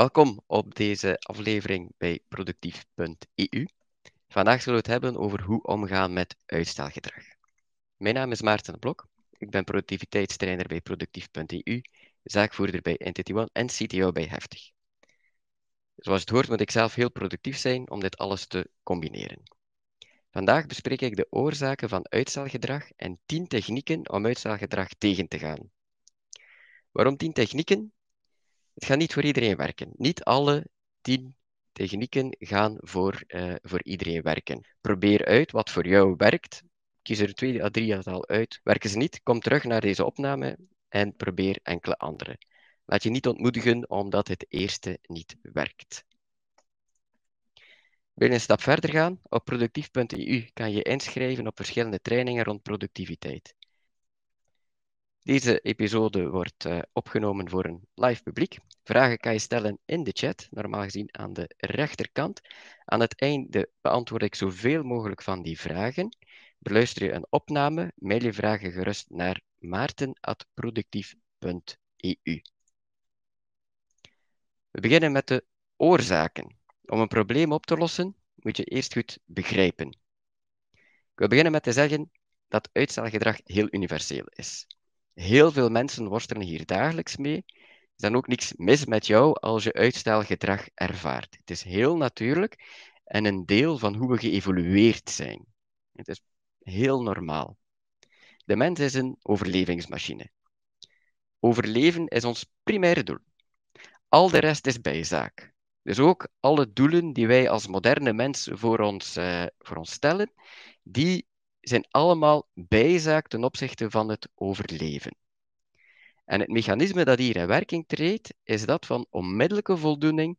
Welkom op deze aflevering bij productief.eu. Vandaag zullen we het hebben over hoe omgaan met uitstelgedrag. Mijn naam is Maarten Blok. Ik ben productiviteitstrainer bij productief.eu, zaakvoerder bij Entity One en CTO bij Heftig. Zoals het hoort moet ik zelf heel productief zijn om dit alles te combineren. Vandaag bespreek ik de oorzaken van uitstelgedrag en 10 technieken om uitstelgedrag tegen te gaan. Waarom 10 technieken? Het gaat niet voor iedereen werken. Niet alle 10 technieken gaan voor, uh, voor iedereen werken. Probeer uit wat voor jou werkt. Kies er twee à drie aantal uit. Werken ze niet, kom terug naar deze opname en probeer enkele andere. Laat je niet ontmoedigen omdat het eerste niet werkt. Wil je een stap verder gaan? Op productief.eu kan je inschrijven op verschillende trainingen rond productiviteit. Deze episode wordt uh, opgenomen voor een live publiek. Vragen kan je stellen in de chat, normaal gezien aan de rechterkant. Aan het einde beantwoord ik zoveel mogelijk van die vragen. Beluister je een opname, mail je vragen gerust naar maarten.productief.eu. We beginnen met de oorzaken. Om een probleem op te lossen, moet je eerst goed begrijpen. Ik wil beginnen met te zeggen dat uitstelgedrag heel universeel is. Heel veel mensen worstelen hier dagelijks mee. Is dan ook niks mis met jou als je uitstelgedrag ervaart. Het is heel natuurlijk en een deel van hoe we geëvolueerd zijn. Het is heel normaal. De mens is een overlevingsmachine. Overleven is ons primaire doel. Al de rest is bijzaak. Dus ook alle doelen die wij als moderne mens voor ons, uh, voor ons stellen, die zijn allemaal bijzaak ten opzichte van het overleven. En het mechanisme dat hier in werking treedt, is dat van onmiddellijke voldoening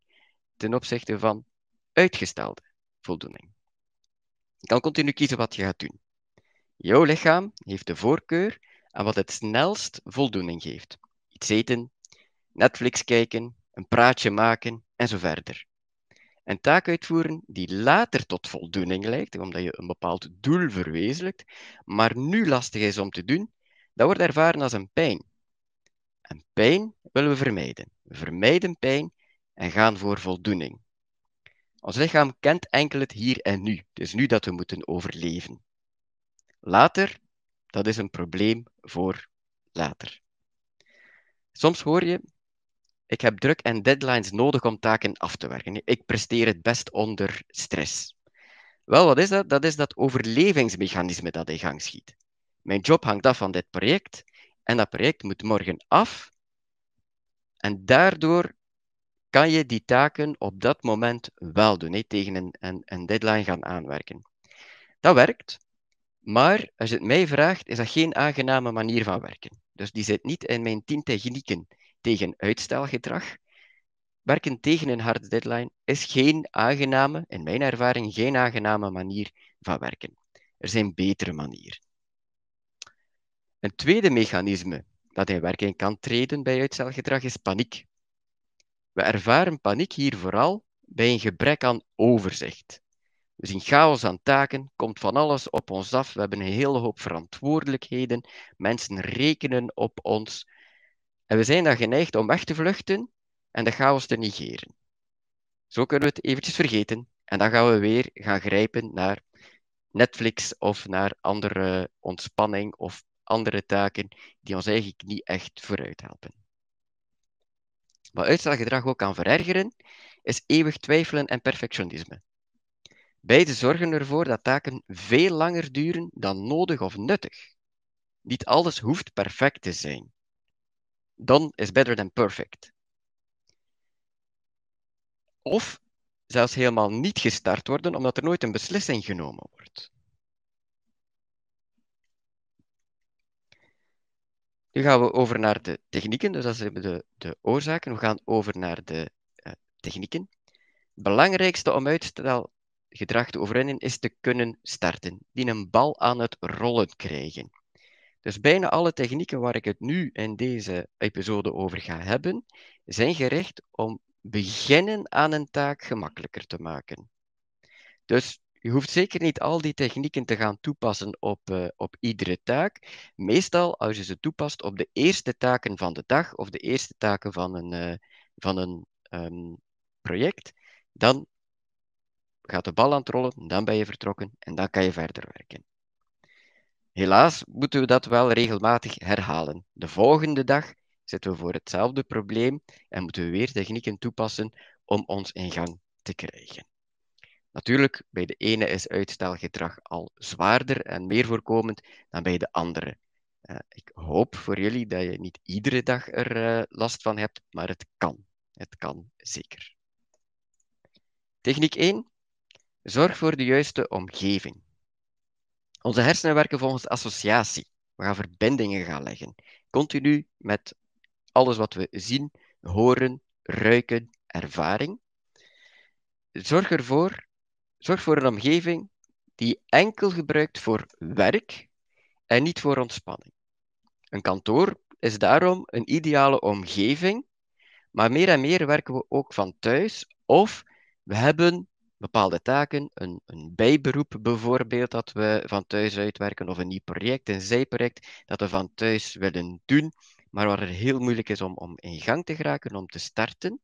ten opzichte van uitgestelde voldoening. Je kan continu kiezen wat je gaat doen. Jouw lichaam heeft de voorkeur aan wat het snelst voldoening geeft. Iets eten, Netflix kijken, een praatje maken en zo verder. Een taak uitvoeren die later tot voldoening leidt, omdat je een bepaald doel verwezenlijkt, maar nu lastig is om te doen, dat wordt ervaren als een pijn. En pijn willen we vermijden. We vermijden pijn en gaan voor voldoening. Ons lichaam kent enkel het hier en nu. Het is nu dat we moeten overleven. Later, dat is een probleem voor later. Soms hoor je ik heb druk en deadlines nodig om taken af te werken. Ik presteer het best onder stress. Wel, wat is dat? Dat is dat overlevingsmechanisme dat in gang schiet. Mijn job hangt af van dit project en dat project moet morgen af. En daardoor kan je die taken op dat moment wel doen, tegen een, een, een deadline gaan aanwerken. Dat werkt, maar als je het mij vraagt, is dat geen aangename manier van werken. Dus die zit niet in mijn tien technieken tegen uitstelgedrag. Werken tegen een harde deadline is geen aangename, in mijn ervaring, geen aangename manier van werken. Er zijn betere manieren. Een tweede mechanisme dat in werking kan treden bij uitstelgedrag is paniek. We ervaren paniek hier vooral bij een gebrek aan overzicht. We zien chaos aan taken, komt van alles op ons af, we hebben een hele hoop verantwoordelijkheden, mensen rekenen op ons, en we zijn dan geneigd om weg te vluchten en de chaos te negeren. Zo kunnen we het eventjes vergeten en dan gaan we weer gaan grijpen naar Netflix of naar andere ontspanning of andere taken die ons eigenlijk niet echt vooruit helpen. Wat uitstelgedrag ook kan verergeren, is eeuwig twijfelen en perfectionisme. Beide zorgen ervoor dat taken veel langer duren dan nodig of nuttig. Niet alles hoeft perfect te zijn. Done is better than perfect. Of zelfs helemaal niet gestart worden, omdat er nooit een beslissing genomen wordt. Nu gaan we over naar de technieken, dus dat zijn de, de oorzaken. We gaan over naar de uh, technieken. Het belangrijkste om uitstelgedrag te overwinnen is te kunnen starten, die een bal aan het rollen krijgen. Dus bijna alle technieken waar ik het nu in deze episode over ga hebben, zijn gericht om beginnen aan een taak gemakkelijker te maken. Dus je hoeft zeker niet al die technieken te gaan toepassen op, uh, op iedere taak. Meestal als je ze toepast op de eerste taken van de dag of de eerste taken van een, uh, van een ehm, project, dan gaat de bal aan het rollen, dan ben je vertrokken en dan kan je verder werken. Helaas moeten we dat wel regelmatig herhalen. De volgende dag zitten we voor hetzelfde probleem en moeten we weer technieken toepassen om ons in gang te krijgen. Natuurlijk, bij de ene is uitstelgedrag al zwaarder en meer voorkomend dan bij de andere. Uh, ik hoop voor jullie dat je niet iedere dag er uh, last van hebt, maar het kan. Het kan zeker. Techniek 1. Zorg voor de juiste omgeving. Onze hersenen werken volgens associatie. We gaan verbindingen gaan leggen. Continu met alles wat we zien, horen, ruiken, ervaring. Zorg ervoor, zorg voor een omgeving die enkel gebruikt voor werk en niet voor ontspanning. Een kantoor is daarom een ideale omgeving, maar meer en meer werken we ook van thuis of we hebben bepaalde taken, een, een bijberoep bijvoorbeeld dat we van thuis uitwerken, of een nieuw project, een zijproject dat we van thuis willen doen, maar waar het heel moeilijk is om, om in gang te geraken, om te starten.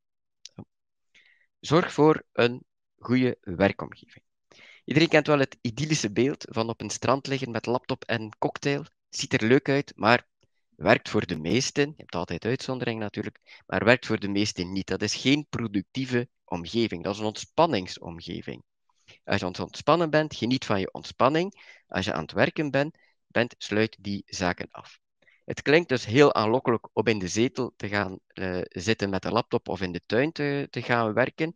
Zorg voor een goede werkomgeving. Iedereen kent wel het idyllische beeld van op een strand liggen met laptop en cocktail. Ziet er leuk uit, maar werkt voor de meesten. Je hebt altijd uitzonderingen natuurlijk, maar werkt voor de meesten niet. Dat is geen productieve omgeving. Dat is een ontspanningsomgeving. Als je ontspannen bent, geniet van je ontspanning. Als je aan het werken bent, bent sluit die zaken af. Het klinkt dus heel aanlokkelijk om in de zetel te gaan uh, zitten met een laptop of in de tuin te, te gaan werken,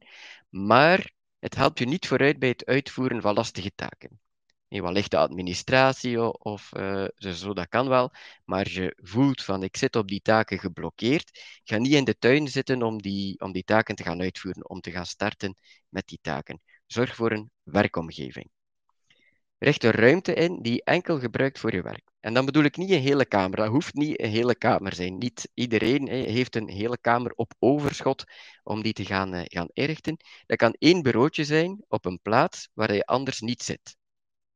maar het helpt je niet vooruit bij het uitvoeren van lastige taken. Nee, wat de administratie of uh, zo, dat kan wel, maar je voelt van ik zit op die taken geblokkeerd. Ga niet in de tuin zitten om die, om die taken te gaan uitvoeren, om te gaan starten met die taken. Zorg voor een werkomgeving. Richt een ruimte in die enkel gebruikt voor je werk. En dan bedoel ik niet een hele kamer. Dat hoeft niet een hele kamer zijn. Niet iedereen heeft een hele kamer op overschot om die te gaan, uh, gaan inrichten. Dat kan één bureautje zijn op een plaats waar je anders niet zit.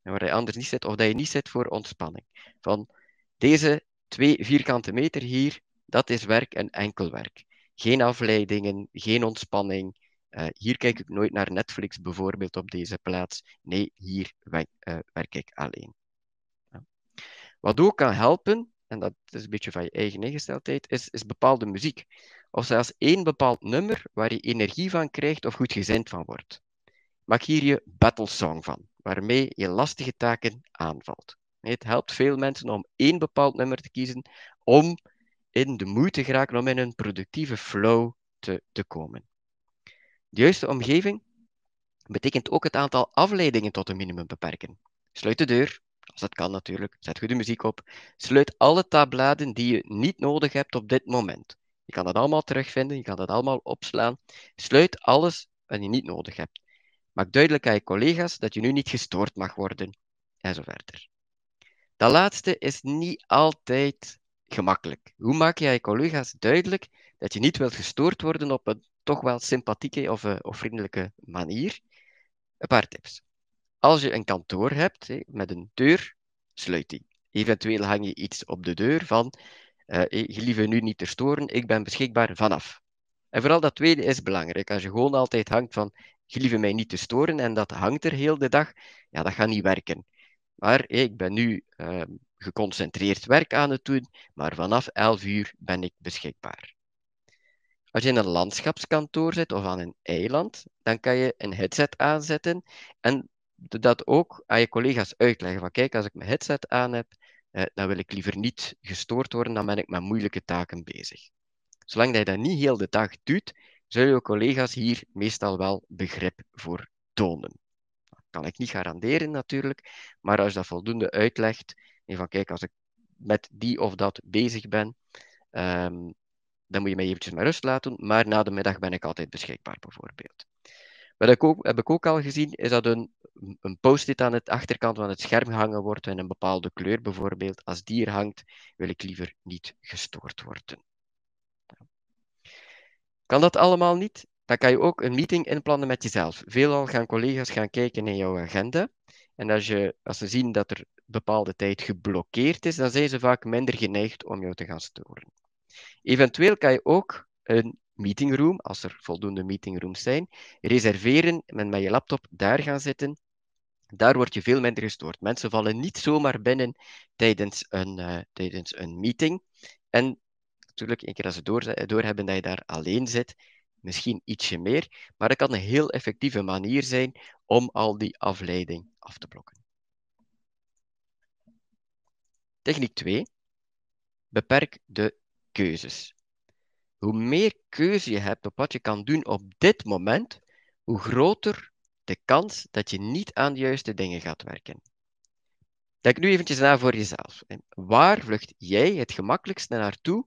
En waar je anders niet zit, of dat je niet zit voor ontspanning. Van deze twee vierkante meter hier, dat is werk en enkel werk. Geen afleidingen, geen ontspanning, uh, hier kijk ik nooit naar Netflix bijvoorbeeld op deze plaats. Nee, hier uh, werk ik alleen. Wat ook kan helpen, en dat is een beetje van je eigen ingesteldheid, is, is bepaalde muziek. Of zelfs één bepaald nummer waar je energie van krijgt of goed gezind van wordt. Maak hier je battle song van, waarmee je lastige taken aanvalt. Het helpt veel mensen om één bepaald nummer te kiezen om in de moeite te geraken, om in een productieve flow te, te komen. De juiste omgeving betekent ook het aantal afleidingen tot een minimum beperken. Sluit de deur, als dat kan natuurlijk, zet goede muziek op. Sluit alle tabbladen die je niet nodig hebt op dit moment. Je kan dat allemaal terugvinden, je kan dat allemaal opslaan. Sluit alles wat je niet nodig hebt. Maak duidelijk aan je collega's dat je nu niet gestoord mag worden, en zo verder. Dat laatste is niet altijd gemakkelijk. Hoe maak je aan je collega's duidelijk dat je niet wilt gestoord worden op een toch wel sympathieke of, uh, of vriendelijke manier. Een paar tips. Als je een kantoor hebt met een deur, sluit die. Eventueel hang je iets op de deur van uh, gelieve nu niet te storen, ik ben beschikbaar vanaf. En vooral dat tweede is belangrijk. Als je gewoon altijd hangt van gelieve mij niet te storen en dat hangt er heel de dag, ja, dat gaat niet werken. Maar ik ben nu uh, geconcentreerd werk aan het doen, maar vanaf 11 uur ben ik beschikbaar. Als je in een landschapskantoor zit of aan een eiland, dan kan je een headset aanzetten en dat ook aan je collega's uitleggen. Van kijk, als ik mijn headset aan heb, eh, dan wil ik liever niet gestoord worden, dan ben ik met moeilijke taken bezig. Zolang dat je dat niet heel de dag doet, zullen je collega's hier meestal wel begrip voor tonen. Dat kan ik niet garanderen natuurlijk, maar als je dat voldoende uitlegt, van kijk, als ik met die of dat bezig ben, um, dan moet je mij eventjes met rust laten, maar na de middag ben ik altijd beschikbaar, bijvoorbeeld. Wat ik ook, heb ik ook al gezien, is dat een, een post-it aan de achterkant van het scherm hangen wordt in een bepaalde kleur, bijvoorbeeld. Als die er hangt, wil ik liever niet gestoord worden. Kan dat allemaal niet? Dan kan je ook een meeting inplannen met jezelf. Veelal gaan collega's gaan kijken in jouw agenda. En als, je, als ze zien dat er bepaalde tijd geblokkeerd is, dan zijn ze vaak minder geneigd om jou te gaan storen. Eventueel kan je ook een meetingroom, als er voldoende meetingrooms zijn. Reserveren en met je laptop daar gaan zitten. Daar word je veel minder gestoord. Mensen vallen niet zomaar binnen tijdens een, uh, tijdens een meeting. En natuurlijk, een keer als ze door, doorhebben dat je daar alleen zit, misschien ietsje meer. Maar dat kan een heel effectieve manier zijn om al die afleiding af te blokken. Techniek 2. Beperk de keuzes. Hoe meer keuze je hebt op wat je kan doen op dit moment, hoe groter de kans dat je niet aan de juiste dingen gaat werken. Denk nu eventjes na voor jezelf. Waar vlucht jij het gemakkelijkst naartoe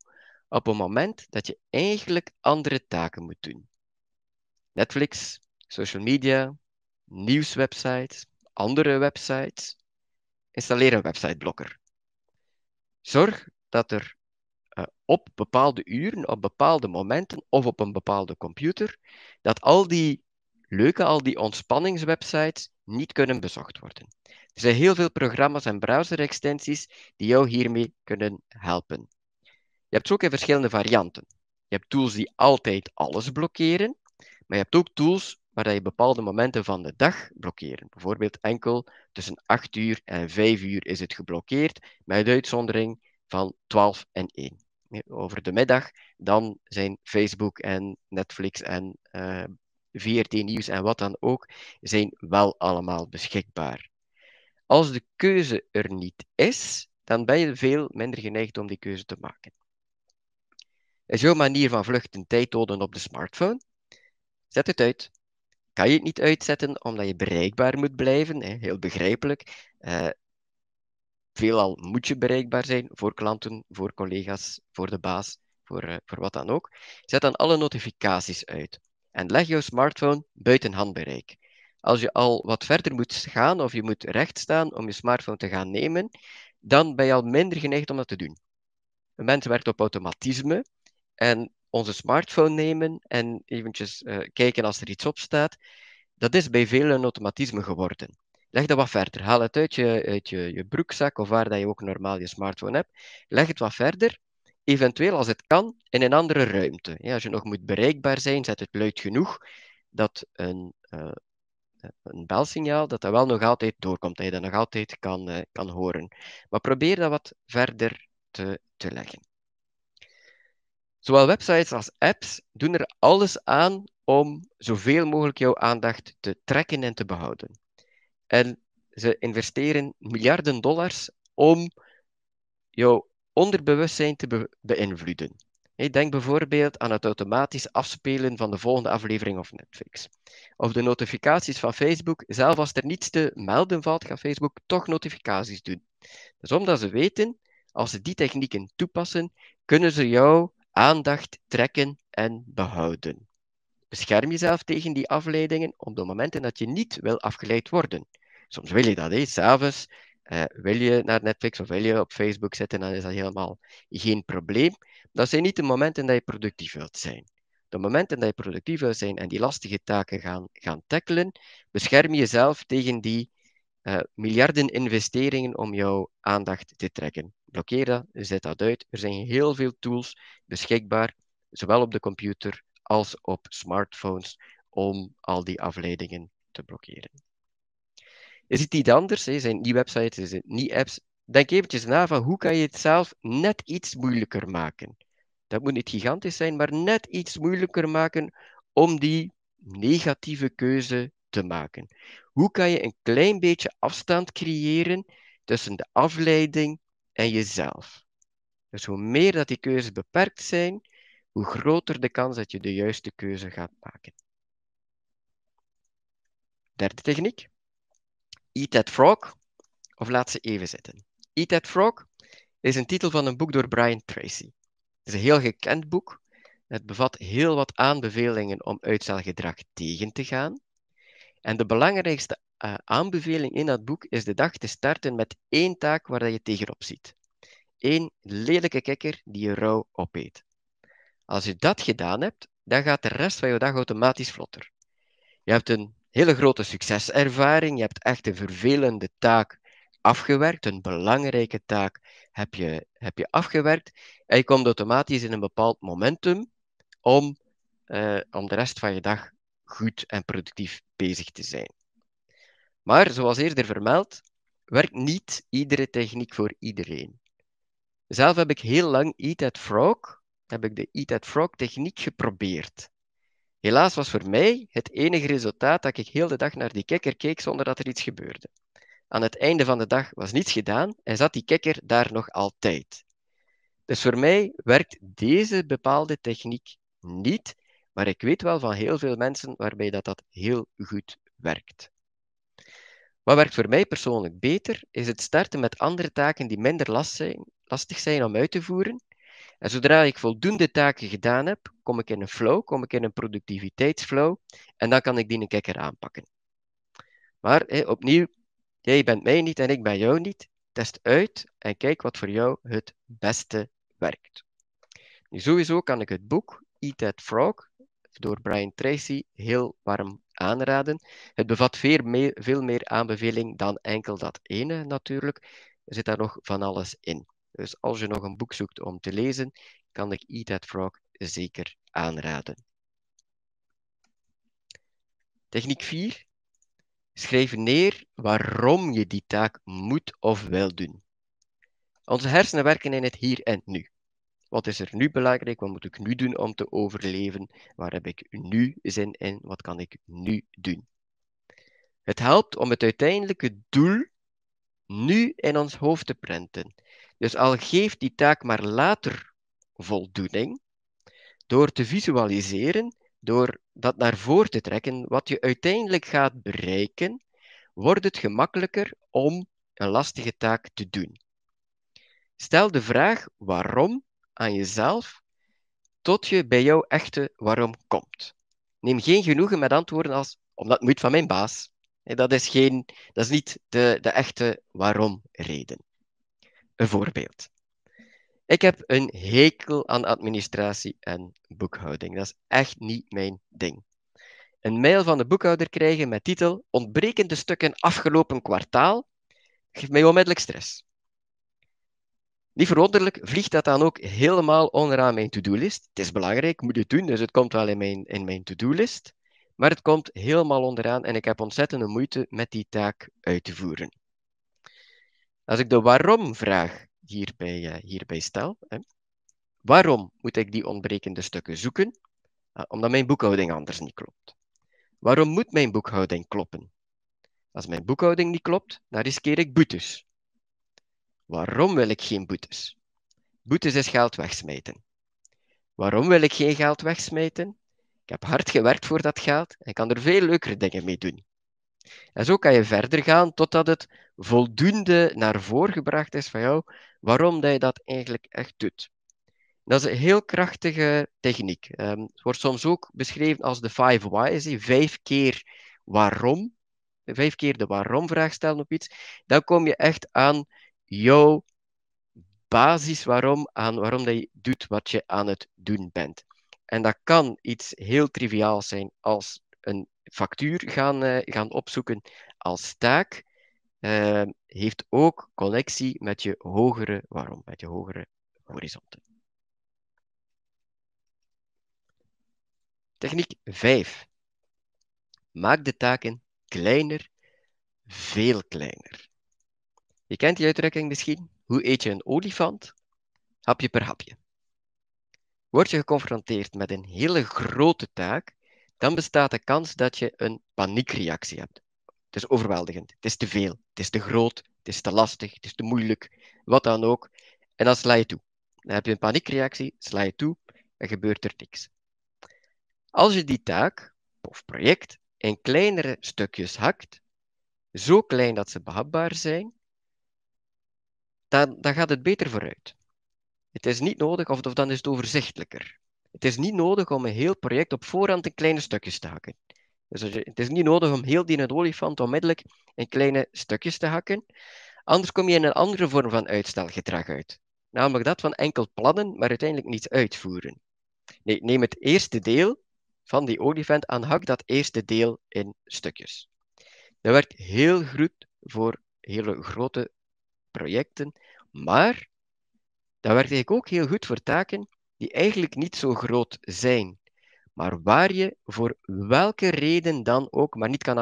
op een moment dat je eigenlijk andere taken moet doen? Netflix, social media, nieuwswebsites, andere websites. Installeer een websiteblokker. Zorg dat er op bepaalde uren, op bepaalde momenten of op een bepaalde computer, dat al die leuke, al die ontspanningswebsites niet kunnen bezocht worden. Er zijn heel veel programma's en browser-extensies die jou hiermee kunnen helpen. Je hebt ze ook in verschillende varianten. Je hebt tools die altijd alles blokkeren, maar je hebt ook tools waar je bepaalde momenten van de dag blokkeren. Bijvoorbeeld enkel tussen 8 uur en 5 uur is het geblokkeerd, met uitzondering van 12 en 1. Over de middag dan zijn Facebook en Netflix en uh, eh, VRT Nieuws en wat dan ook, zijn wel allemaal beschikbaar. Als de keuze er niet is, dan ben je veel minder geneigd om die keuze te maken. Is jouw manier van vluchten tijd doden op de smartphone? Zet het uit. Kan je het niet uitzetten omdat je bereikbaar moet blijven? Heel begrijpelijk. Veelal moet je bereikbaar zijn voor klanten, voor collega's, voor de baas, voor, uh, voor wat dan ook. Zet dan alle notificaties uit en leg jouw smartphone buiten handbereik. Als je al wat verder moet gaan of je moet recht staan om je smartphone te gaan nemen, dan ben je al minder geneigd om dat te doen. Een mens werkt op automatisme en onze smartphone nemen en eventjes uh, kijken als er iets op staat, dat is bij velen een automatisme geworden. Leg dat wat verder. Haal het uit je, uit je, je broekzak of waar dat je ook normaal je smartphone hebt. Leg het wat verder. Eventueel, als het kan, in een andere ruimte. Ja, als je nog moet bereikbaar zijn, zet het luid genoeg dat een, uh, een belsignaal dat dat wel nog altijd doorkomt, dat je dat nog altijd kan, uh, kan horen. Maar probeer dat wat verder te, te leggen. Zowel websites als apps doen er alles aan om zoveel mogelijk jouw aandacht te trekken en te behouden. En ze investeren miljarden dollars om jouw onderbewustzijn te beïnvloeden. Denk bijvoorbeeld aan het automatisch afspelen van de volgende aflevering of Netflix. Of de notificaties van Facebook. Zelf als er niets te melden valt, gaat Facebook toch notificaties doen. Dus omdat ze weten, als ze die technieken toepassen, kunnen ze jouw aandacht trekken en behouden. Bescherm jezelf tegen die afleidingen op de momenten dat je niet wil afgeleid worden. Soms wil je dat, hè. s'avonds uh, wil je naar Netflix of wil je op Facebook zitten, dan is dat helemaal geen probleem. Dat zijn niet de momenten dat je productief wilt zijn. De momenten dat je productief wilt zijn en die lastige taken gaan, gaan tackelen, bescherm jezelf tegen die uh, miljarden investeringen om jouw aandacht te trekken. Blokkeer dat, zet dat uit. Er zijn heel veel tools beschikbaar, zowel op de computer als op smartphones, om al die afleidingen te blokkeren. Is het iets anders? Hè? Zijn het niet websites, is het niet apps? Denk eventjes na van hoe kan je het zelf net iets moeilijker maken. Dat moet niet gigantisch zijn, maar net iets moeilijker maken om die negatieve keuze te maken. Hoe kan je een klein beetje afstand creëren tussen de afleiding en jezelf? Dus hoe meer dat die keuzes beperkt zijn, hoe groter de kans dat je de juiste keuze gaat maken. Derde techniek. Eat That Frog, of laat ze even zitten. Eat That Frog is een titel van een boek door Brian Tracy. Het is een heel gekend boek. Het bevat heel wat aanbevelingen om uitstelgedrag tegen te gaan. En de belangrijkste uh, aanbeveling in dat boek is de dag te starten met één taak waar je tegenop ziet. Eén lelijke kikker die je rauw opeet. Als je dat gedaan hebt, dan gaat de rest van je dag automatisch vlotter. Je hebt een hele grote succeservaring. Je hebt echt een vervelende taak afgewerkt, een belangrijke taak heb je, heb je afgewerkt. En je komt automatisch in een bepaald momentum om uh, om de rest van je dag goed en productief bezig te zijn. Maar zoals eerder vermeld, werkt niet iedere techniek voor iedereen. Zelf heb ik heel lang Eat That Frog, heb ik de Eat That Frog techniek geprobeerd. Helaas was voor mij het enige resultaat dat ik heel de dag naar die kikker keek zonder dat er iets gebeurde. Aan het einde van de dag was niets gedaan en zat die kikker daar nog altijd. Dus voor mij werkt deze bepaalde techniek niet, maar ik weet wel van heel veel mensen waarbij dat, dat heel goed werkt. Wat werkt voor mij persoonlijk beter, is het starten met andere taken die minder lastig zijn om uit te voeren. En zodra ik voldoende taken gedaan heb, kom ik in een flow, kom ik in een productiviteitsflow en dan kan ik die een kikker aanpakken. Maar opnieuw, jij bent mij niet en ik ben jou niet. Test uit en kijk wat voor jou het beste werkt. Nu, sowieso kan ik het boek Eat That Frog door Brian Tracy heel warm aanraden. Het bevat veel meer, veel meer aanbeveling dan enkel dat ene natuurlijk. Er zit daar nog van alles in. Dus als je nog een boek zoekt om te lezen, kan ik Eat That Frog zeker aanraden. Techniek 4. Schrijf neer waarom je die taak moet of wil doen. Onze hersenen werken in het hier en nu. Wat is er nu belangrijk? Wat moet ik nu doen om te overleven? Waar heb ik nu zin in? Wat kan ik nu doen? Het helpt om het uiteindelijke doel nu in ons hoofd te printen. Dus al geeft die taak maar later voldoening, door te visualiseren, door dat naar voren te trekken, wat je uiteindelijk gaat bereiken, wordt het gemakkelijker om een lastige taak te doen. Stel de vraag waarom aan jezelf tot je bij jouw echte waarom komt. Neem geen genoegen met antwoorden als omdat moet van mijn baas. Dat is, geen, dat is niet de, de echte waarom-reden. Een voorbeeld. Ik heb een hekel aan administratie en boekhouding. Dat is echt niet mijn ding. Een mail van de boekhouder krijgen met titel Ontbrekende stukken afgelopen kwartaal geeft mij onmiddellijk stress. Niet verwonderlijk vliegt dat dan ook helemaal onderaan mijn to-do-list. Het is belangrijk, moet het doen, dus het komt wel in mijn, in mijn to-do-list. Maar het komt helemaal onderaan en ik heb ontzettende moeite met die taak uit te voeren. Als ik de waarom-vraag hierbij, uh, hierbij stel, hè, waarom moet ik die ontbrekende stukken zoeken? Uh, omdat mijn boekhouding anders niet klopt. Waarom moet mijn boekhouding kloppen? Als mijn boekhouding niet klopt, dan riskeer ik boetes. Waarom wil ik geen boetes? Boetes is geld wegsmijten. Waarom wil ik geen geld wegsmijten? Ik heb hard gewerkt voor dat geld en kan er veel leukere dingen mee doen. En zo kan je verder gaan totdat het voldoende naar voren gebracht is van jou waarom dat je dat eigenlijk echt doet. Dat is een heel krachtige techniek. Um, het wordt soms ook beschreven als de five whys, vijf keer waarom. Vijf keer de waarom-vraag stellen op iets. Dan kom je echt aan jouw basis waarom, aan waarom dat je doet wat je aan het doen bent. En dat kan iets heel triviaals zijn als een factuur gaan, uh, gaan opzoeken als taak. Uh, heeft ook connectie met je hogere waarom, met je hogere horizonten. Techniek 5. Maak de taken kleiner, veel kleiner. Je kent die uitdrukking misschien. Hoe eet je een olifant? Hapje per hapje. Word je geconfronteerd met een hele grote taak, dan bestaat de kans dat je een paniekreactie hebt. Het is overweldigend, het is te veel, het is te groot, het is te lastig, het is te moeilijk, wat dan ook. En dan sla je toe. Dan heb je een paniekreactie, sla je toe en gebeurt er niks. Als je die taak of project in kleinere stukjes hakt, zo klein dat ze behapbaar zijn, dan, dan gaat het beter vooruit. Het is niet nodig, of, of dan is het overzichtelijker. Het is niet nodig om een heel project op voorhand in kleine stukjes te hakken. Dus het is niet nodig om heel die olifant onmiddellijk in kleine stukjes te hakken. Anders kom je in een andere vorm van uitstelgedrag uit. Namelijk dat van enkel plannen, maar uiteindelijk niets uitvoeren. Nee, neem het eerste deel van die olifant en hak dat eerste deel in stukjes. Dat werkt heel goed voor hele grote projecten, maar dat werkt eigenlijk ook heel goed voor taken die eigenlijk niet zo groot zijn, maar waar je voor welke reden dan ook maar niet kan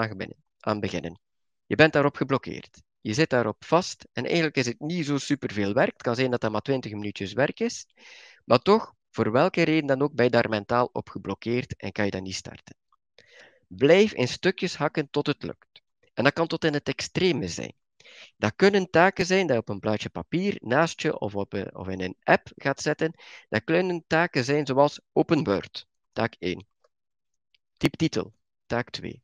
aan beginnen. Je bent daarop geblokkeerd. Je zit daarop vast en eigenlijk is het niet zo superveel werk. Het kan zijn dat dat maar 20 minuutjes werk is, maar toch, voor welke reden dan ook, ben je daar mentaal op geblokkeerd en kan je dat niet starten. Blijf in stukjes hakken tot het lukt. En dat kan tot in het extreme zijn. Dat kunnen taken zijn dat je op een blaadje papier naast je of, op of in een app gaat zetten. Dat kunnen taken zijn zoals Open Word, taak 1. Typ titel, taak 2.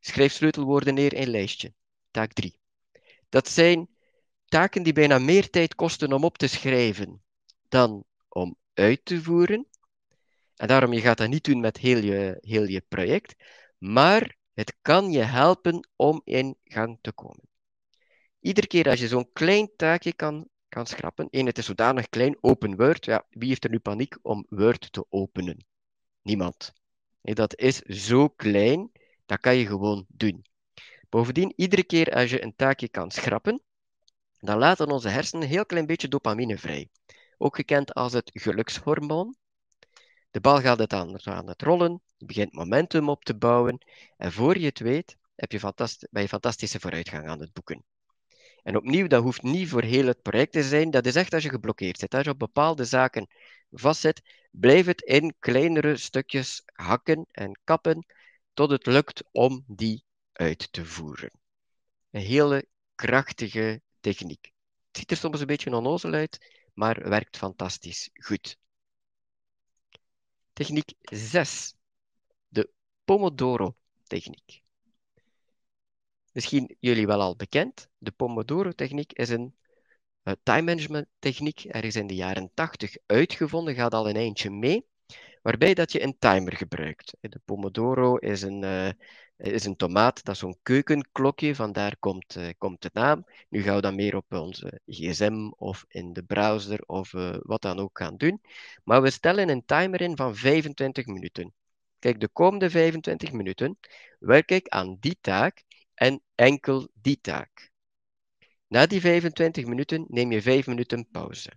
Schrijf sleutelwoorden neer in lijstje, taak 3. Dat zijn taken die bijna meer tijd kosten om op te schrijven dan om uit te voeren. En daarom, je gaat dat niet doen met heel je, heel je project, maar het kan je helpen om in gang te komen. Iedere keer als je zo'n klein taakje kan, kan schrappen, en het is zodanig klein, open Word, ja, wie heeft er nu paniek om Word te openen? Niemand. dat is zo klein, dat kan je gewoon doen. Bovendien, iedere keer als je een taakje kan schrappen, dan laten onze hersenen een heel klein beetje dopamine vrij. Ook gekend als het gelukshormoon. De bal gaat het aan, aan het rollen, je begint momentum op te bouwen en voor je het weet heb je ben je fantastische vooruitgang aan het boeken. En opnieuw, dat hoeft niet voor heel het project te zijn. Dat is echt als je geblokkeerd zit. Als je op bepaalde zaken vastzit, blijf het in kleinere stukjes hakken en kappen tot het lukt om die uit te voeren. Een hele krachtige techniek. Het ziet er soms een beetje onnozel uit, maar werkt fantastisch goed. Techniek 6. De Pomodoro-techniek. Misschien jullie wel al bekend. De Pomodoro-techniek is een uh, time management techniek. Er is in de jaren 80 uitgevonden, gaat al een eindje mee, waarbij dat je een timer gebruikt. De Pomodoro is een, uh, is een tomaat, dat is zo'n keukenklokje, vandaar komt, komt de naam. Nu gaan we dat meer op onze gsm of in de browser of wat dan ook gaan doen. Maar we stellen een timer in van 25 minuten. Kijk, de komende 25 minuten werk ik aan die taak en enkel die taak. Na die 25 minuten neem je 5 minuten pauze.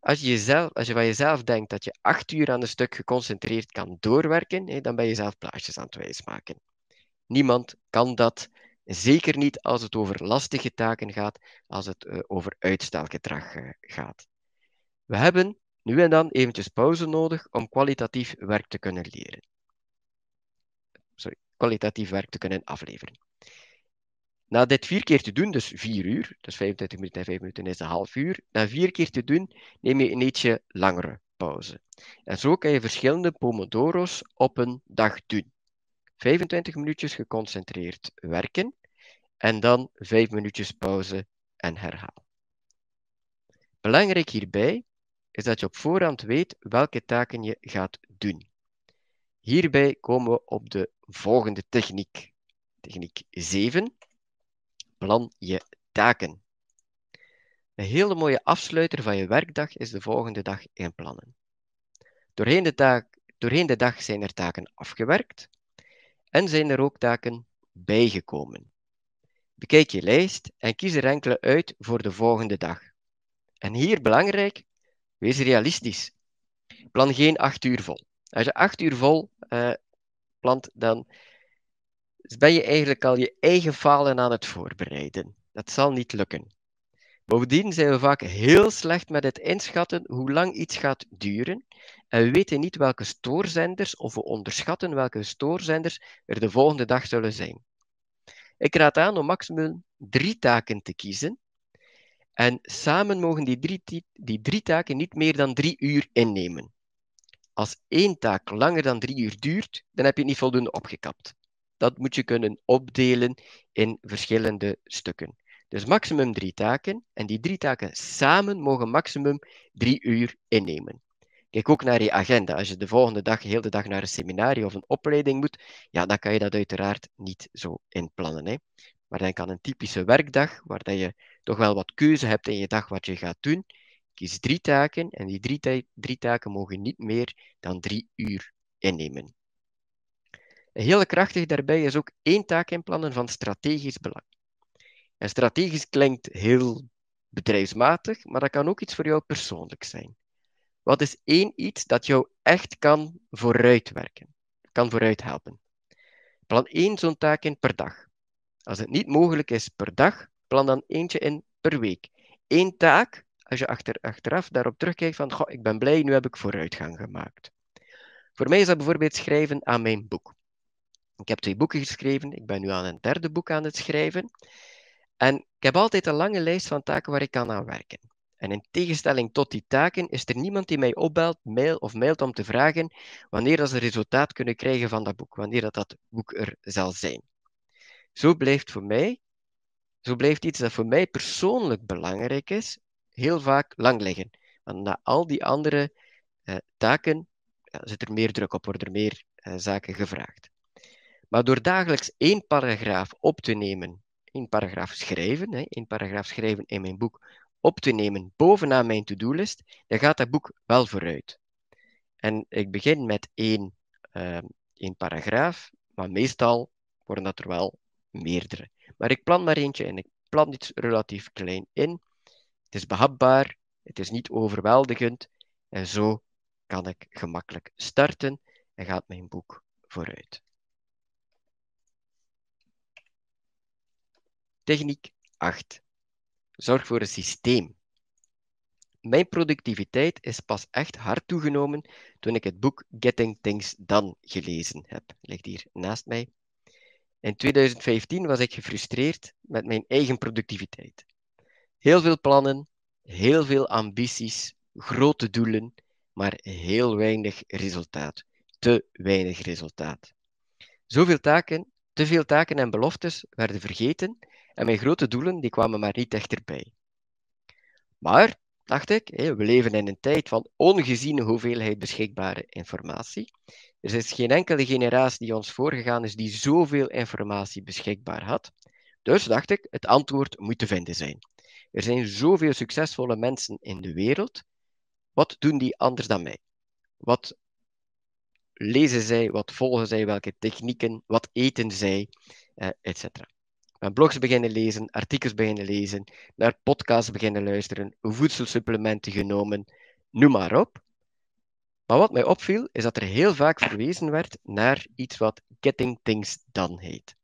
Als je, jezelf, als je van jezelf denkt dat je 8 uur aan een stuk geconcentreerd kan doorwerken, dan ben je zelf plaatjes aan het wijsmaken. Niemand kan dat, zeker niet als het over lastige taken gaat, als het eh, over uitstelgedrag eh, gaat. We hebben nu en dan eventjes pauze nodig om kwalitatief werk te kunnen leren kwalitatief werk te kunnen afleveren. Na dit vier keer te doen, dus vier uur, dus 25 minuten en 5 minuten is een half uur, na vier keer te doen, neem je een ietsje langere pauze. En zo kan je verschillende pomodoro's op een dag doen. 25 minuutjes geconcentreerd werken en dan 5 minuutjes pauze en herhaal. Belangrijk hierbij is dat je op voorhand weet welke taken je gaat doen. Hierbij komen we op de volgende techniek. Techniek 7. Plan je taken. Een hele mooie afsluiter van je werkdag is de volgende dag inplannen. Doorheen de, doorheen de dag zijn er taken afgewerkt en zijn er ook taken bijgekomen. Bekijk je lijst en kies er enkele uit voor de volgende dag. En hier belangrijk, wees realistisch. Plan geen acht uur vol. Als je acht uur vol uh, plant, dan ben je eigenlijk al je eigen falen aan het voorbereiden. Dat zal niet lukken. Bovendien zijn we vaak heel slecht met het inschatten hoe lang iets gaat duren. En we weten niet welke stoorzenders, of we onderschatten welke stoorzenders er de volgende dag zullen zijn. Ik raad aan om maximum drie taken te kiezen. En samen mogen die drie, die drie taken niet meer dan drie uur innemen. Als één taak langer dan drie uur duurt, dan heb je niet voldoende opgekapt. Dat moet je kunnen opdelen in verschillende stukken. Dus maximum drie taken. En die drie taken samen mogen maximum drie uur innemen. Kijk ook naar je agenda. Als je de volgende dag, heel de dag naar een seminarie of een opleiding moet, ja, dan kan je dat uiteraard niet zo inplannen. Hè. Maar denk aan een typische werkdag, waar dat je toch wel wat keuze hebt in je dag wat je gaat doen. Kies drie taken en die drie, drie taken mogen niet meer dan drie uur innemen. Hele krachtig daarbij is ook één taak inplannen van strategisch belang. En strategisch klinkt heel bedrijfsmatig, maar dat kan ook iets voor jou persoonlijk zijn. Wat is één iets dat jou echt kan vooruitwerken, kan vooruit helpen? Plan één zo'n taak in per dag. Als het niet mogelijk is per dag, plan dan eentje in per week. Eén taak, als je achter, achteraf daarop terugkijkt van, goh, ik ben blij, nu heb ik vooruitgang gemaakt. Voor mij is dat bijvoorbeeld schrijven aan mijn boek. Ik heb twee boeken geschreven, ik ben nu aan een derde boek aan het schrijven. En ik heb altijd een lange lijst van taken waar ik kan aan werken. En in tegenstelling tot die taken is er niemand die mij opbelt mail, of mailt om te vragen wanneer dat ze resultaat kunnen krijgen van dat boek, wanneer dat, dat boek er zal zijn. Zo blijft voor mij, zo blijft iets dat voor mij persoonlijk belangrijk is, heel vaak lang liggen. Want na al die andere eh, taken ja, zit er meer druk op, worden er meer eh, zaken gevraagd. Maar door dagelijks één paragraaf op te nemen, één paragraaf schrijven, hè, één paragraaf schrijven in mijn boek, op te nemen bovenaan mijn to-do-list, dan gaat dat boek wel vooruit. En ik begin met één, uh, één paragraaf, maar meestal worden dat er wel meerdere. Maar ik plan maar eentje en ik plan iets relatief klein in. Het is behapbaar, het is niet overweldigend en zo kan ik gemakkelijk starten en gaat mijn boek vooruit. Techniek 8. Zorg voor een systeem. Mijn productiviteit is pas echt hard toegenomen toen ik het boek Getting Things Done gelezen heb. Ligt hier naast mij. In 2015 was ik gefrustreerd met mijn eigen productiviteit. Heel veel plannen, heel veel ambities, grote doelen, maar heel weinig resultaat. Te weinig resultaat. Zoveel taken, te veel taken en beloftes werden vergeten en mijn grote doelen die kwamen maar niet dichterbij. Maar, dacht ik, we leven in een tijd van ongeziene hoeveelheid beschikbare informatie. Er is geen enkele generatie die ons voorgegaan is die zoveel informatie beschikbaar had. Dus dacht ik, het antwoord moet te vinden zijn. Er zijn zoveel succesvolle mensen in de wereld. Wat doen die anders dan mij? Wat lezen zij? Wat volgen zij? Welke technieken? Wat eten zij? Uh, etc ben blogs beginnen lezen, artikels beginnen lezen, naar podcasts beginnen luisteren, voedselsupplementen genomen, noem maar op. Maar wat mij opviel, is dat er heel vaak verwezen werd naar iets wat Getting Things Done heet.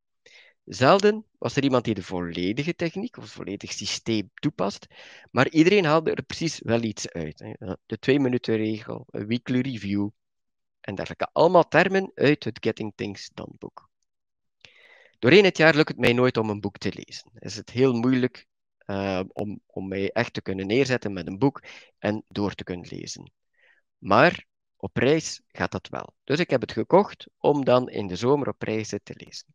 Zelden was er iemand die de volledige techniek of het volledig systeem toepast, maar iedereen haalde er precies wel iets uit. De twee-minuten regel, een weekly review en dergelijke. Allemaal termen uit het Getting Things Done boek. Doorheen het jaar lukt het mij nooit om een boek te lezen. Is het heel moeilijk uh, om, om mij echt te kunnen neerzetten met een boek en door te kunnen lezen. Maar op reis gaat dat wel. Dus ik heb het gekocht om dan in de zomer op reizen te lezen.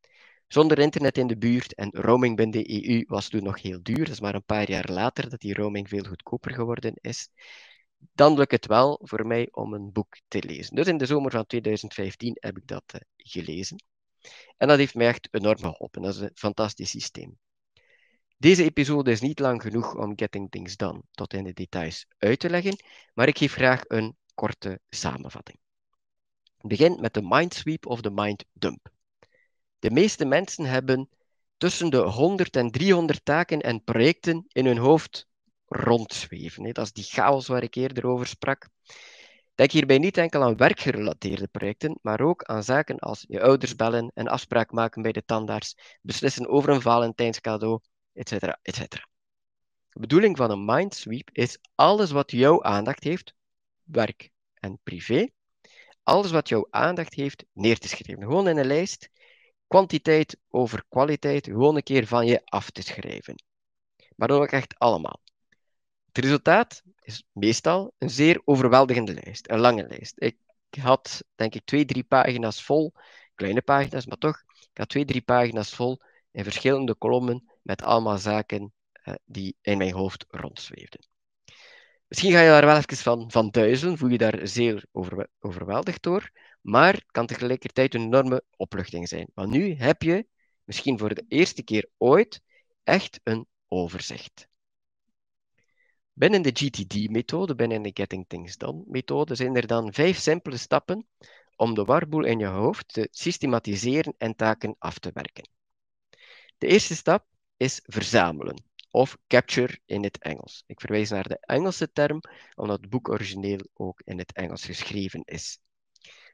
Zonder internet in de buurt en roaming binnen de EU was toen nog heel duur. Dat is maar een paar jaar later dat die roaming veel goedkoper geworden is. Dan lukt het wel voor mij om een boek te lezen. Dus in de zomer van 2015 heb ik dat uh, gelezen. En dat heeft mij echt enorm geholpen. Dat is een fantastisch systeem. Deze episode is niet lang genoeg om Getting Things Done tot in de details uit te leggen, maar ik geef graag een korte samenvatting. Begin met de Mindsweep of de Mind Dump. De meeste mensen hebben tussen de 100 en 300 taken en projecten in hun hoofd rondzweven. Dat is die chaos waar ik eerder over sprak. Denk hierbij niet enkel aan werkgerelateerde projecten, maar ook aan zaken als je ouders bellen, een afspraak maken bij de tandarts, beslissen over een Valentijnscadeau, etc. etc. De bedoeling van een mindsweep is alles wat jouw aandacht heeft, werk en privé, alles wat jouw aandacht heeft neer te schrijven. Gewoon in een lijst, kwantiteit over kwaliteit, gewoon een keer van je af te schrijven. Maar dan ook echt allemaal. Het resultaat is meestal een zeer overweldigende lijst, een lange lijst. Ik had, denk ik, twee, drie pagina's vol, kleine pagina's, maar toch, ik had twee, drie pagina's vol in verschillende kolommen met allemaal zaken uh, die in mijn hoofd rondzweefden. Misschien ga je daar wel even van, van duizelen, voel je daar zeer over, overweldigd door, maar kan tegelijkertijd een enorme opluchting zijn. Want nu heb je, misschien voor de eerste keer ooit, echt een overzicht. Binnen de GTD-methode, binnen de Getting Things Done-methode, zijn er dan vijf simpele stappen om de warboel in je hoofd te systematiseren en taken af te werken. De eerste stap is verzamelen. of capture in het Engels. Ik verwijs naar de Engelse term, omdat het boek origineel ook in het Engels geschreven is.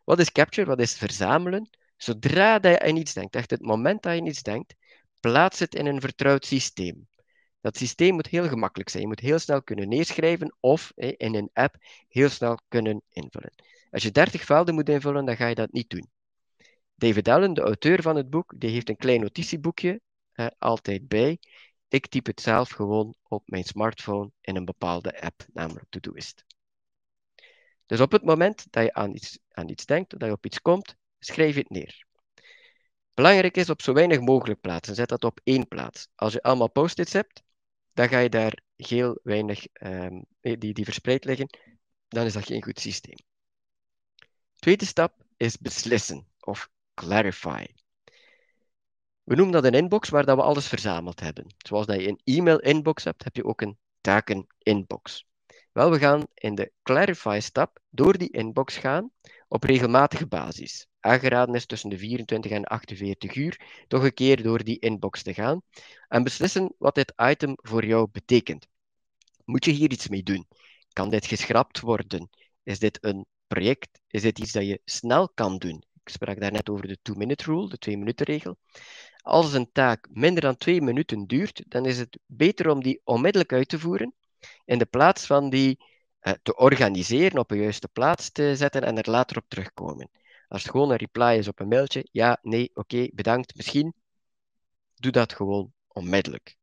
Wat is capture? Wat is verzamelen? Zodra je aan iets denkt, echt het moment dat je iets denkt, plaats het in een vertrouwd systeem. Dat systeem moet heel gemakkelijk zijn. Je moet heel snel kunnen neerschrijven of in een app heel snel kunnen invullen. Als je 30 velden moet invullen, dan ga je dat niet doen. David Allen, de auteur van het boek, die heeft een klein notitieboekje altijd bij. Ik typ het zelf gewoon op mijn smartphone in een bepaalde app, namelijk Todoist. Dus op het moment dat je aan iets, aan iets denkt, dat je op iets komt, schrijf het neer. Belangrijk is op zo weinig mogelijk plaatsen. Zet dat op één plaats. Als je allemaal post-its hebt, dan ga je daar heel weinig um, die, die verspreid liggen. Dan is dat geen goed systeem. Tweede stap is beslissen of clarify. We noemen dat een inbox waar dat we alles verzameld hebben. Zoals dat je een e-mail-inbox hebt, heb je ook een taken-inbox. Wel, we gaan in de clarify-stap door die inbox gaan op regelmatige basis. Aangeraden is tussen de 24 en 48 uur toch een keer door die inbox te gaan en beslissen wat dit item voor jou betekent. Moet je hier iets mee doen? Kan dit geschrapt worden? Is dit een project? Is dit iets dat je snel kan doen? Ik sprak daarnet over de two-minute rule, de twee-minuten-regel. Als een taak minder dan twee minuten duurt, dan is het beter om die onmiddellijk uit te voeren, in de plaats van die eh, te organiseren, op een juiste plaats te zetten en er later op terugkomen. Als het gewoon een reply is op een mailtje, ja, nee, oké, bedankt, misschien, doe dat gewoon onmiddellijk.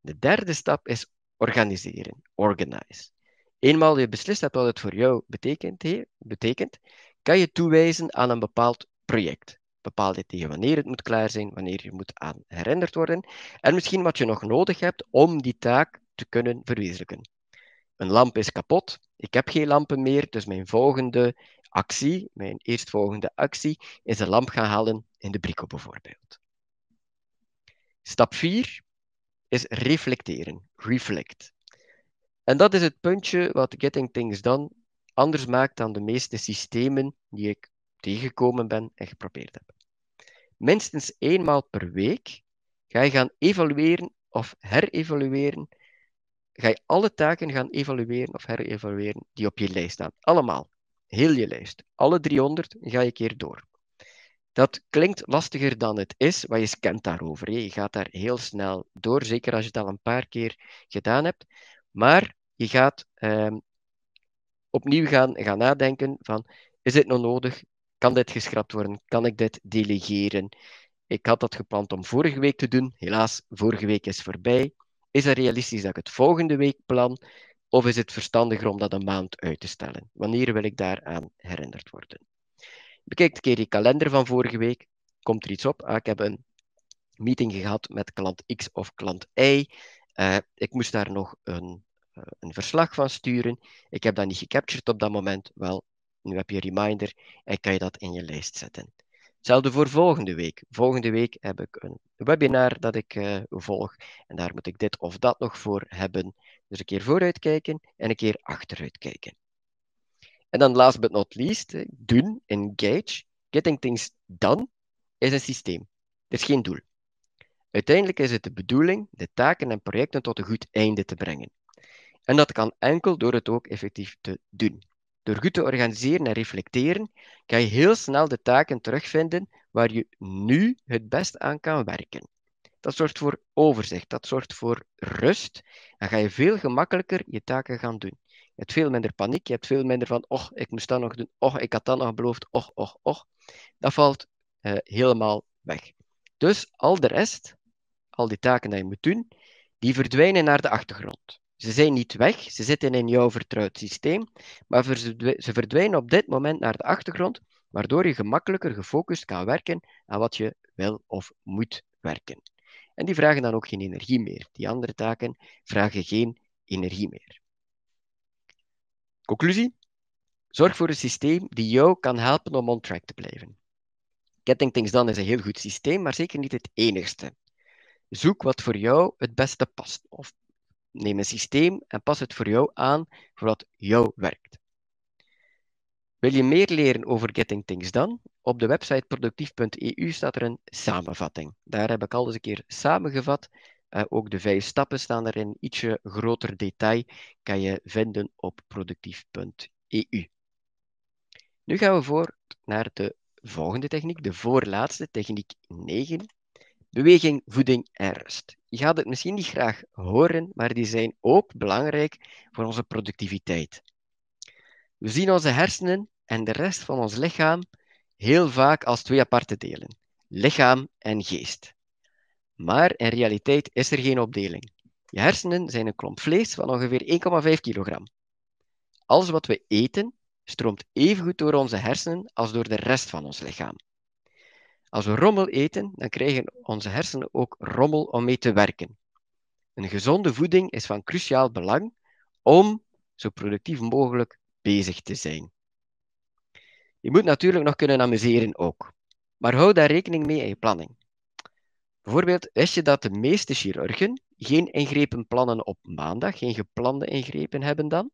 De derde stap is organiseren, organize. Eenmaal je beslist hebt wat het voor jou betekent, betekent kan je toewijzen aan een bepaald project. Bepaal je tegen wanneer het moet klaar zijn, wanneer je moet aan herinnerd worden en misschien wat je nog nodig hebt om die taak te kunnen verwezenlijken. Een lamp is kapot, ik heb geen lampen meer, dus mijn volgende actie, mijn eerstvolgende actie, is een lamp gaan halen in de brico bijvoorbeeld. Stap 4 is reflecteren, reflect. En dat is het puntje wat Getting Things Done anders maakt dan de meeste systemen die ik tegengekomen ben en geprobeerd heb. Minstens eenmaal per week ga je gaan evalueren of herevalueren. Ga je alle taken gaan evalueren of herevalueren die op je lijst staan. Allemaal. Heel je lijst. Alle 300 ga je keer door. Dat klinkt lastiger dan het is, want je scant daarover. Je gaat daar heel snel door, zeker als je het al een paar keer gedaan hebt. Maar je gaat ehm, opnieuw gaan, gaan nadenken van, is dit nog nodig? Kan dit geschrapt worden? Kan ik dit delegeren? Ik had dat gepland om vorige week te doen. Helaas, vorige week is voorbij. Is het realistisch dat ik het volgende week plan? Of is het verstandiger om dat een maand uit te stellen? Wanneer wil ik daaraan herinnerd worden? Bekijk een keer die kalender van vorige week. Komt er iets op? Ah, ik heb een meeting gehad met klant X of klant Y. Uh, ik moest daar nog een eh, een verslag van sturen. Ik heb dat niet gecaptured op dat moment. Wel, nu heb je een reminder en kan je dat in je lijst zetten. Hetzelfde voor volgende week. Volgende week heb ik een webinar dat ik uh, volg en daar moet ik dit of dat nog voor hebben. Dus een keer vooruit kijken en een keer achteruit kijken. En dan last but not least, eh, doen, engage. Getting things done is een systeem. Het is geen doel. Uiteindelijk is het de bedoeling de taken en projecten tot een goed einde te brengen. En dat kan enkel door het ook effectief te doen. Door goed te organiseren en reflecteren, kan je heel snel de taken terugvinden waar je nu het best aan kan werken. Dat zorgt voor overzicht, dat zorgt voor rust en ga je veel gemakkelijker je taken gaan doen. Je hebt veel minder paniek, je hebt veel minder van, oh, ik moest dat nog doen, oh, ik had dat nog beloofd, oh, oh, oh. Dat valt uh, helemaal weg. Dus al de rest, al die taken die je moet doen, die verdwijnen naar de achtergrond. Ze zijn niet weg, ze zitten in jouw vertrouwd systeem, maar ze verdwijnen op dit moment naar de achtergrond, waardoor je gemakkelijker gefocust kan werken aan wat je wil of moet werken. En die vragen dan ook geen energie meer. Die andere taken vragen geen energie meer. Conclusie? Zorg voor een systeem die jou kan helpen om on track te blijven. Getting Things Done is een heel goed systeem, maar zeker niet het enigste. Zoek wat voor jou het beste past, Neem een systeem en pas het voor jou aan voor wat jou werkt. Wil je meer leren over Getting Things Done? Op de website productief.eu staat er een samenvatting. Daar heb ik al een keer samengevat ook de vijf stappen staan er in ietsje groter detail, kan je vinden op productief.eu. Nu gaan we voort naar de volgende techniek, de voorlaatste, techniek 9. Beweging, voeding en rust. Je gaat het misschien niet graag horen, maar die zijn ook belangrijk voor onze productiviteit. We zien onze hersenen en de rest van ons lichaam heel vaak als twee aparte delen: lichaam en geest. Maar in realiteit is er geen opdeling. Je hersenen zijn een klomp vlees van ongeveer 1,5 kilogram. Alles wat we eten stroomt evengoed door onze hersenen als door de rest van ons lichaam. Als we rommel eten, dan krijgen onze hersenen ook rommel om mee te werken. Een gezonde voeding is van cruciaal belang om zo productief mogelijk bezig te zijn. Je moet natuurlijk nog kunnen amuseren ook, maar hou daar rekening mee in je planning. Bijvoorbeeld, wist je dat de meeste chirurgen geen ingrepen plannen op maandag, geen geplande ingrepen hebben dan?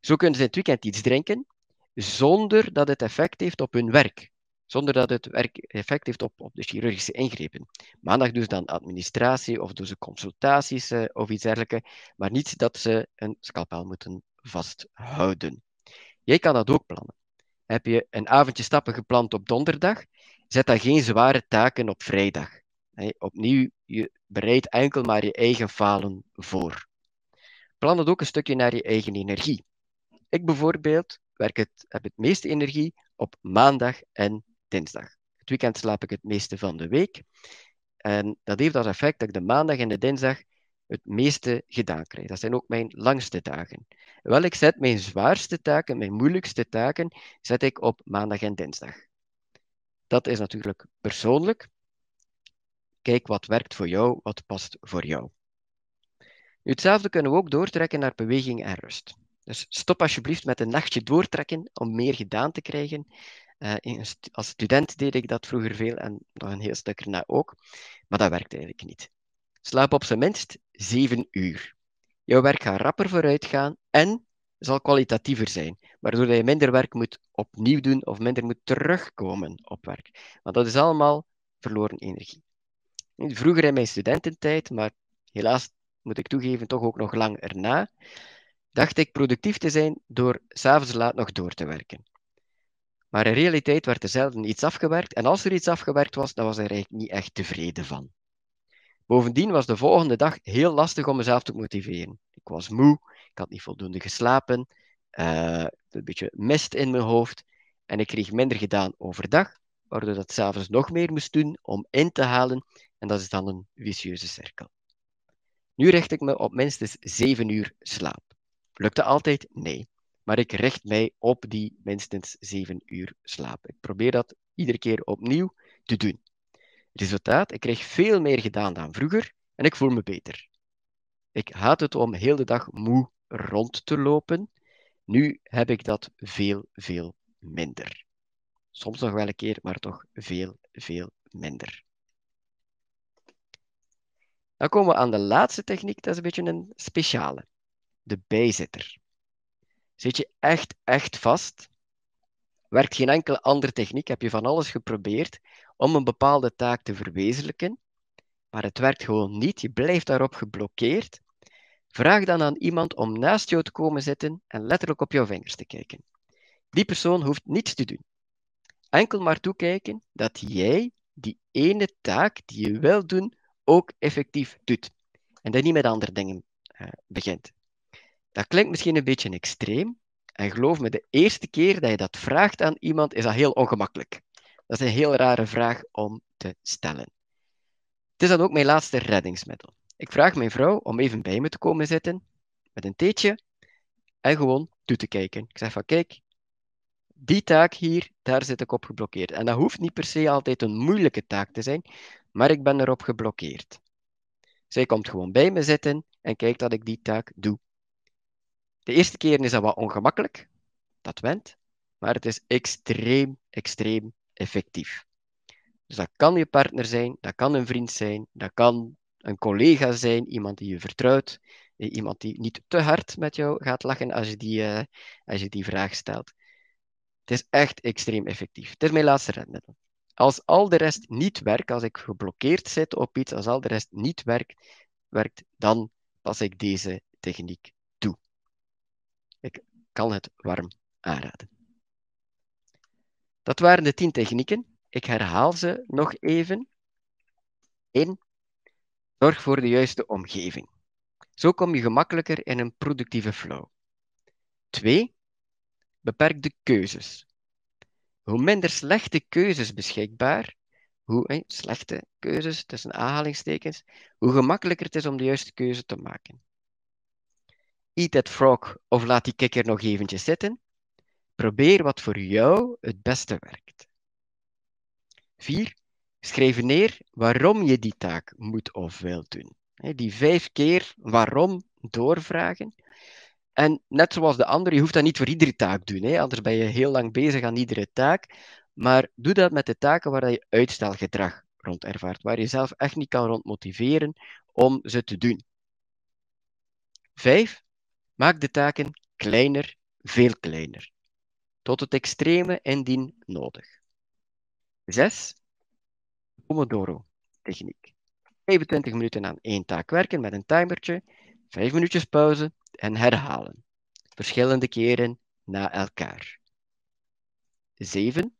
Zo kunnen ze in het weekend iets drinken, zonder dat het effect heeft op hun werk. Zonder dat het werk effect heeft op, op de chirurgische ingrepen. Maandag doen ze dan administratie of doen ze consultaties uh, of iets dergelijks, maar niet dat ze een scalpel moeten vasthouden. Jij kan dat ook plannen. Heb je een avondje stappen gepland op donderdag, zet dan geen zware taken op vrijdag. opnieuw, je bereidt enkel maar je eigen falen voor. Plan het ook een stukje naar je eigen energie. Ik bijvoorbeeld werk het, heb het meeste energie op maandag en dinsdag. Het weekend slaap ik het meeste van de week. En dat heeft als effect dat ik de maandag en de dinsdag het meeste gedaan krijg. Dat zijn ook mijn langste dagen. Wel, ik zet mijn zwaarste taken, mijn moeilijkste taken, zet ik op maandag en dinsdag. Dat is natuurlijk persoonlijk. Kijk wat werkt voor jou, wat past voor jou. Nu, hetzelfde kunnen we ook doortrekken naar beweging en rust. Dus stop alsjeblieft met een nachtje doortrekken om meer gedaan te krijgen. Uh, als student deed ik dat vroeger veel en nog een heel stuk erna ook. Maar dat werkt eigenlijk niet. Slaap op zijn minst 7 uur. Jouw werk gaat rapper vooruit gaan en zal kwalitatiever zijn, waardoor je minder werk moet opnieuw doen of minder moet terugkomen op werk. Want dat is allemaal verloren energie. Vroeger in mijn studententijd, maar helaas moet ik toegeven, toch ook nog lang erna, dacht ik productief te zijn door s'avonds laat nog door te werken. Maar in realiteit werd er zelden iets afgewerkt en als er iets afgewerkt was, dan was ik er eigenlijk niet echt tevreden van. Bovendien was de volgende dag heel lastig om mezelf te motiveren. Ik was moe, ik had niet voldoende geslapen, uh, een beetje mist in mijn hoofd en ik kreeg minder gedaan overdag, waardoor dat s'avonds nog meer moest doen om in te halen en dat is dan een vicieuze cirkel. Nu richt ik me op minstens 7 uur slaap. Lukt dat altijd? Nee. Maar ik richt mij op die minstens 7 uur slaap. Ik probeer dat iedere keer opnieuw te doen. Resultaat, ik krijg veel meer gedaan dan vroeger en ik voel me beter. Ik haat het om heel de dag moe rond te lopen. Nu heb ik dat veel, veel minder. Soms nog wel een keer, maar toch veel, veel minder. Dan komen we aan de laatste techniek, dat is een beetje een speciale. De bijzitter. Zit je echt, echt vast? Werkt geen enkele andere techniek? Heb je van alles geprobeerd om een bepaalde taak te verwezenlijken, maar het werkt gewoon niet? Je blijft daarop geblokkeerd. Vraag dan aan iemand om naast jou te komen zitten en letterlijk op jouw vingers te kijken. Die persoon hoeft niets te doen. Enkel maar toekijken dat jij die ene taak die je wil doen ook effectief doet. En dat niet met andere dingen uh, begint. Dat klinkt misschien een beetje extreem. En geloof me, de eerste keer dat je dat vraagt aan iemand, is dat heel ongemakkelijk. Dat is een heel rare vraag om te stellen. Het is dan ook mijn laatste reddingsmiddel. Ik vraag mijn vrouw om even bij me te komen zitten met een theetje en gewoon toe te kijken. Ik zeg van kijk, die taak hier, daar zit ik op geblokkeerd. En dat hoeft niet per se altijd een moeilijke taak te zijn, maar ik ben erop geblokkeerd. Zij komt gewoon bij me zitten en kijkt dat ik die taak doe. De eerste keer is dat wat ongemakkelijk, dat went, maar het is extreem, extreem effectief. Dus dat kan je partner zijn, dat kan een vriend zijn, dat kan een collega zijn, iemand die je vertrouwt, iemand die niet te hard met jou gaat lachen als je die, uh, als die vraag stelt. Het is echt extreem effectief. Het is mijn laatste redmiddel. Als al de rest niet werkt, als ik geblokkeerd zit op iets, als al de rest niet werkt, werkt, dan pas ik deze techniek kan het warm aanraden. Dat waren de tien technieken. Ik herhaal ze nog even. 1. Zorg voor de juiste omgeving. Zo kom je gemakkelijker in een productieve flow. 2. Beperk de keuzes. Hoe minder slechte keuzes beschikbaar, hoe slechte keuzes tussen aanhalingstekens, hoe gemakkelijker het is om de juiste keuze te maken. Eat that frog of laat die kikker nog eventjes zitten. Probeer wat voor jou het beste werkt. 4. Schrijf neer waarom je die taak moet of wil doen. Die vijf keer waarom doorvragen. En net zoals de andere, je hoeft dat niet voor iedere taak te doen. Anders ben je heel lang bezig aan iedere taak. Maar doe dat met de taken waar je uitstelgedrag rond ervaart. Waar je zelf echt niet kan rond motiveren om ze te doen. Vijf, maak de taken kleiner, veel kleiner. Tot het extreme indien nodig. Zes, Pomodoro-techniek. 25 minuten aan één taak werken met een timertje, 5 minuutjes pauze en herhalen. Verschillende keren na elkaar. 7.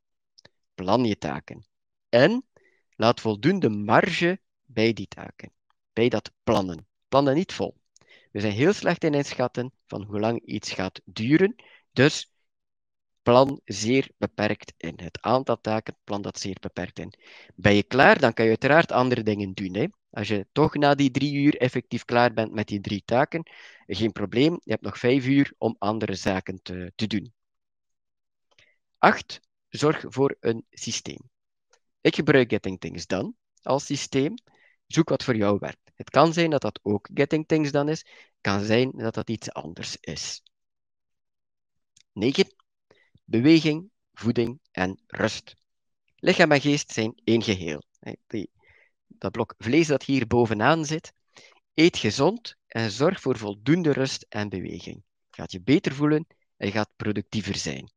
Plan je taken. En laat voldoende marge bij die taken. Bij dat plannen. Plannen niet vol. We zijn heel slecht in inschatten van hoe lang iets gaat duren. Dus plan zeer beperkt in. Het aantal taken, plan dat zeer beperkt in. Ben je klaar, dan kan je uiteraard andere dingen doen. Hè? Als je toch na die drie uur effectief klaar bent met die drie taken, geen probleem, je hebt nog vijf uur om andere zaken te, te doen. Acht, zorg voor een systeem. Ik gebruik Getting Things Done als systeem. Zoek wat voor jou werkt. Het kan zijn dat dat ook Getting Things Done is. Het kan zijn dat dat iets anders is. 9. Beweging, voeding en rust. Lichaam en geest zijn één geheel. Dat blok vlees dat hier bovenaan zit. Eet gezond en zorg voor voldoende rust en beweging. Je gaat je beter voelen en je gaat productiever zijn.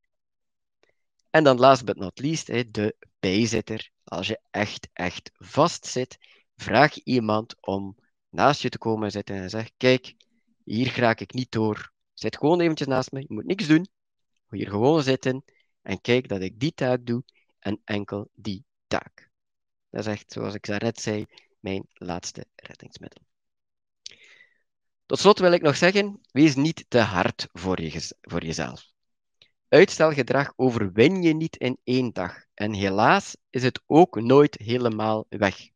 En dan last but not least, de bijzitter. Als je echt, echt vast zit, vraag iemand om naast je te komen zitten en zeg, kijk, hier raak ik niet door. Zit gewoon eventjes naast me, je moet niks doen. Hier gewoon zitten en kijk dat ik die taak doe en enkel die taak. Dat is echt, zoals ik net zei, mijn laatste reddingsmiddel. Tot slot wil ik nog zeggen, wees niet te hard voor, je, voor jezelf. Uitstelgedrag overwin je niet in één dag. En helaas is het ook nooit helemaal weg.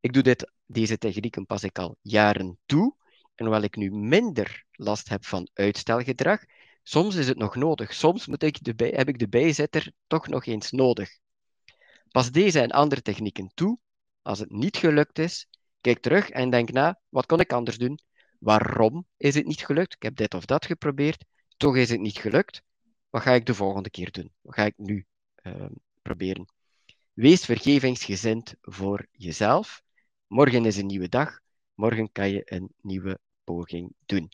Ik doe dit, deze technieken pas ik al jaren toe. En hoewel ik nu minder last heb van uitstelgedrag, soms is het nog nodig. Soms moet ik de heb ik de bijzetter toch nog eens nodig. Pas deze en andere technieken toe. Als het niet gelukt is, kijk terug en denk na, wat kon ik anders doen? Waarom is het niet gelukt? Ik heb dit of dat geprobeerd, toch is het niet gelukt. Wat ga ik de volgende keer doen? Wat ga ik nu uh, proberen? Wees vergevingsgezind voor jezelf. Morgen is een nieuwe dag. Morgen kan je een nieuwe poging doen.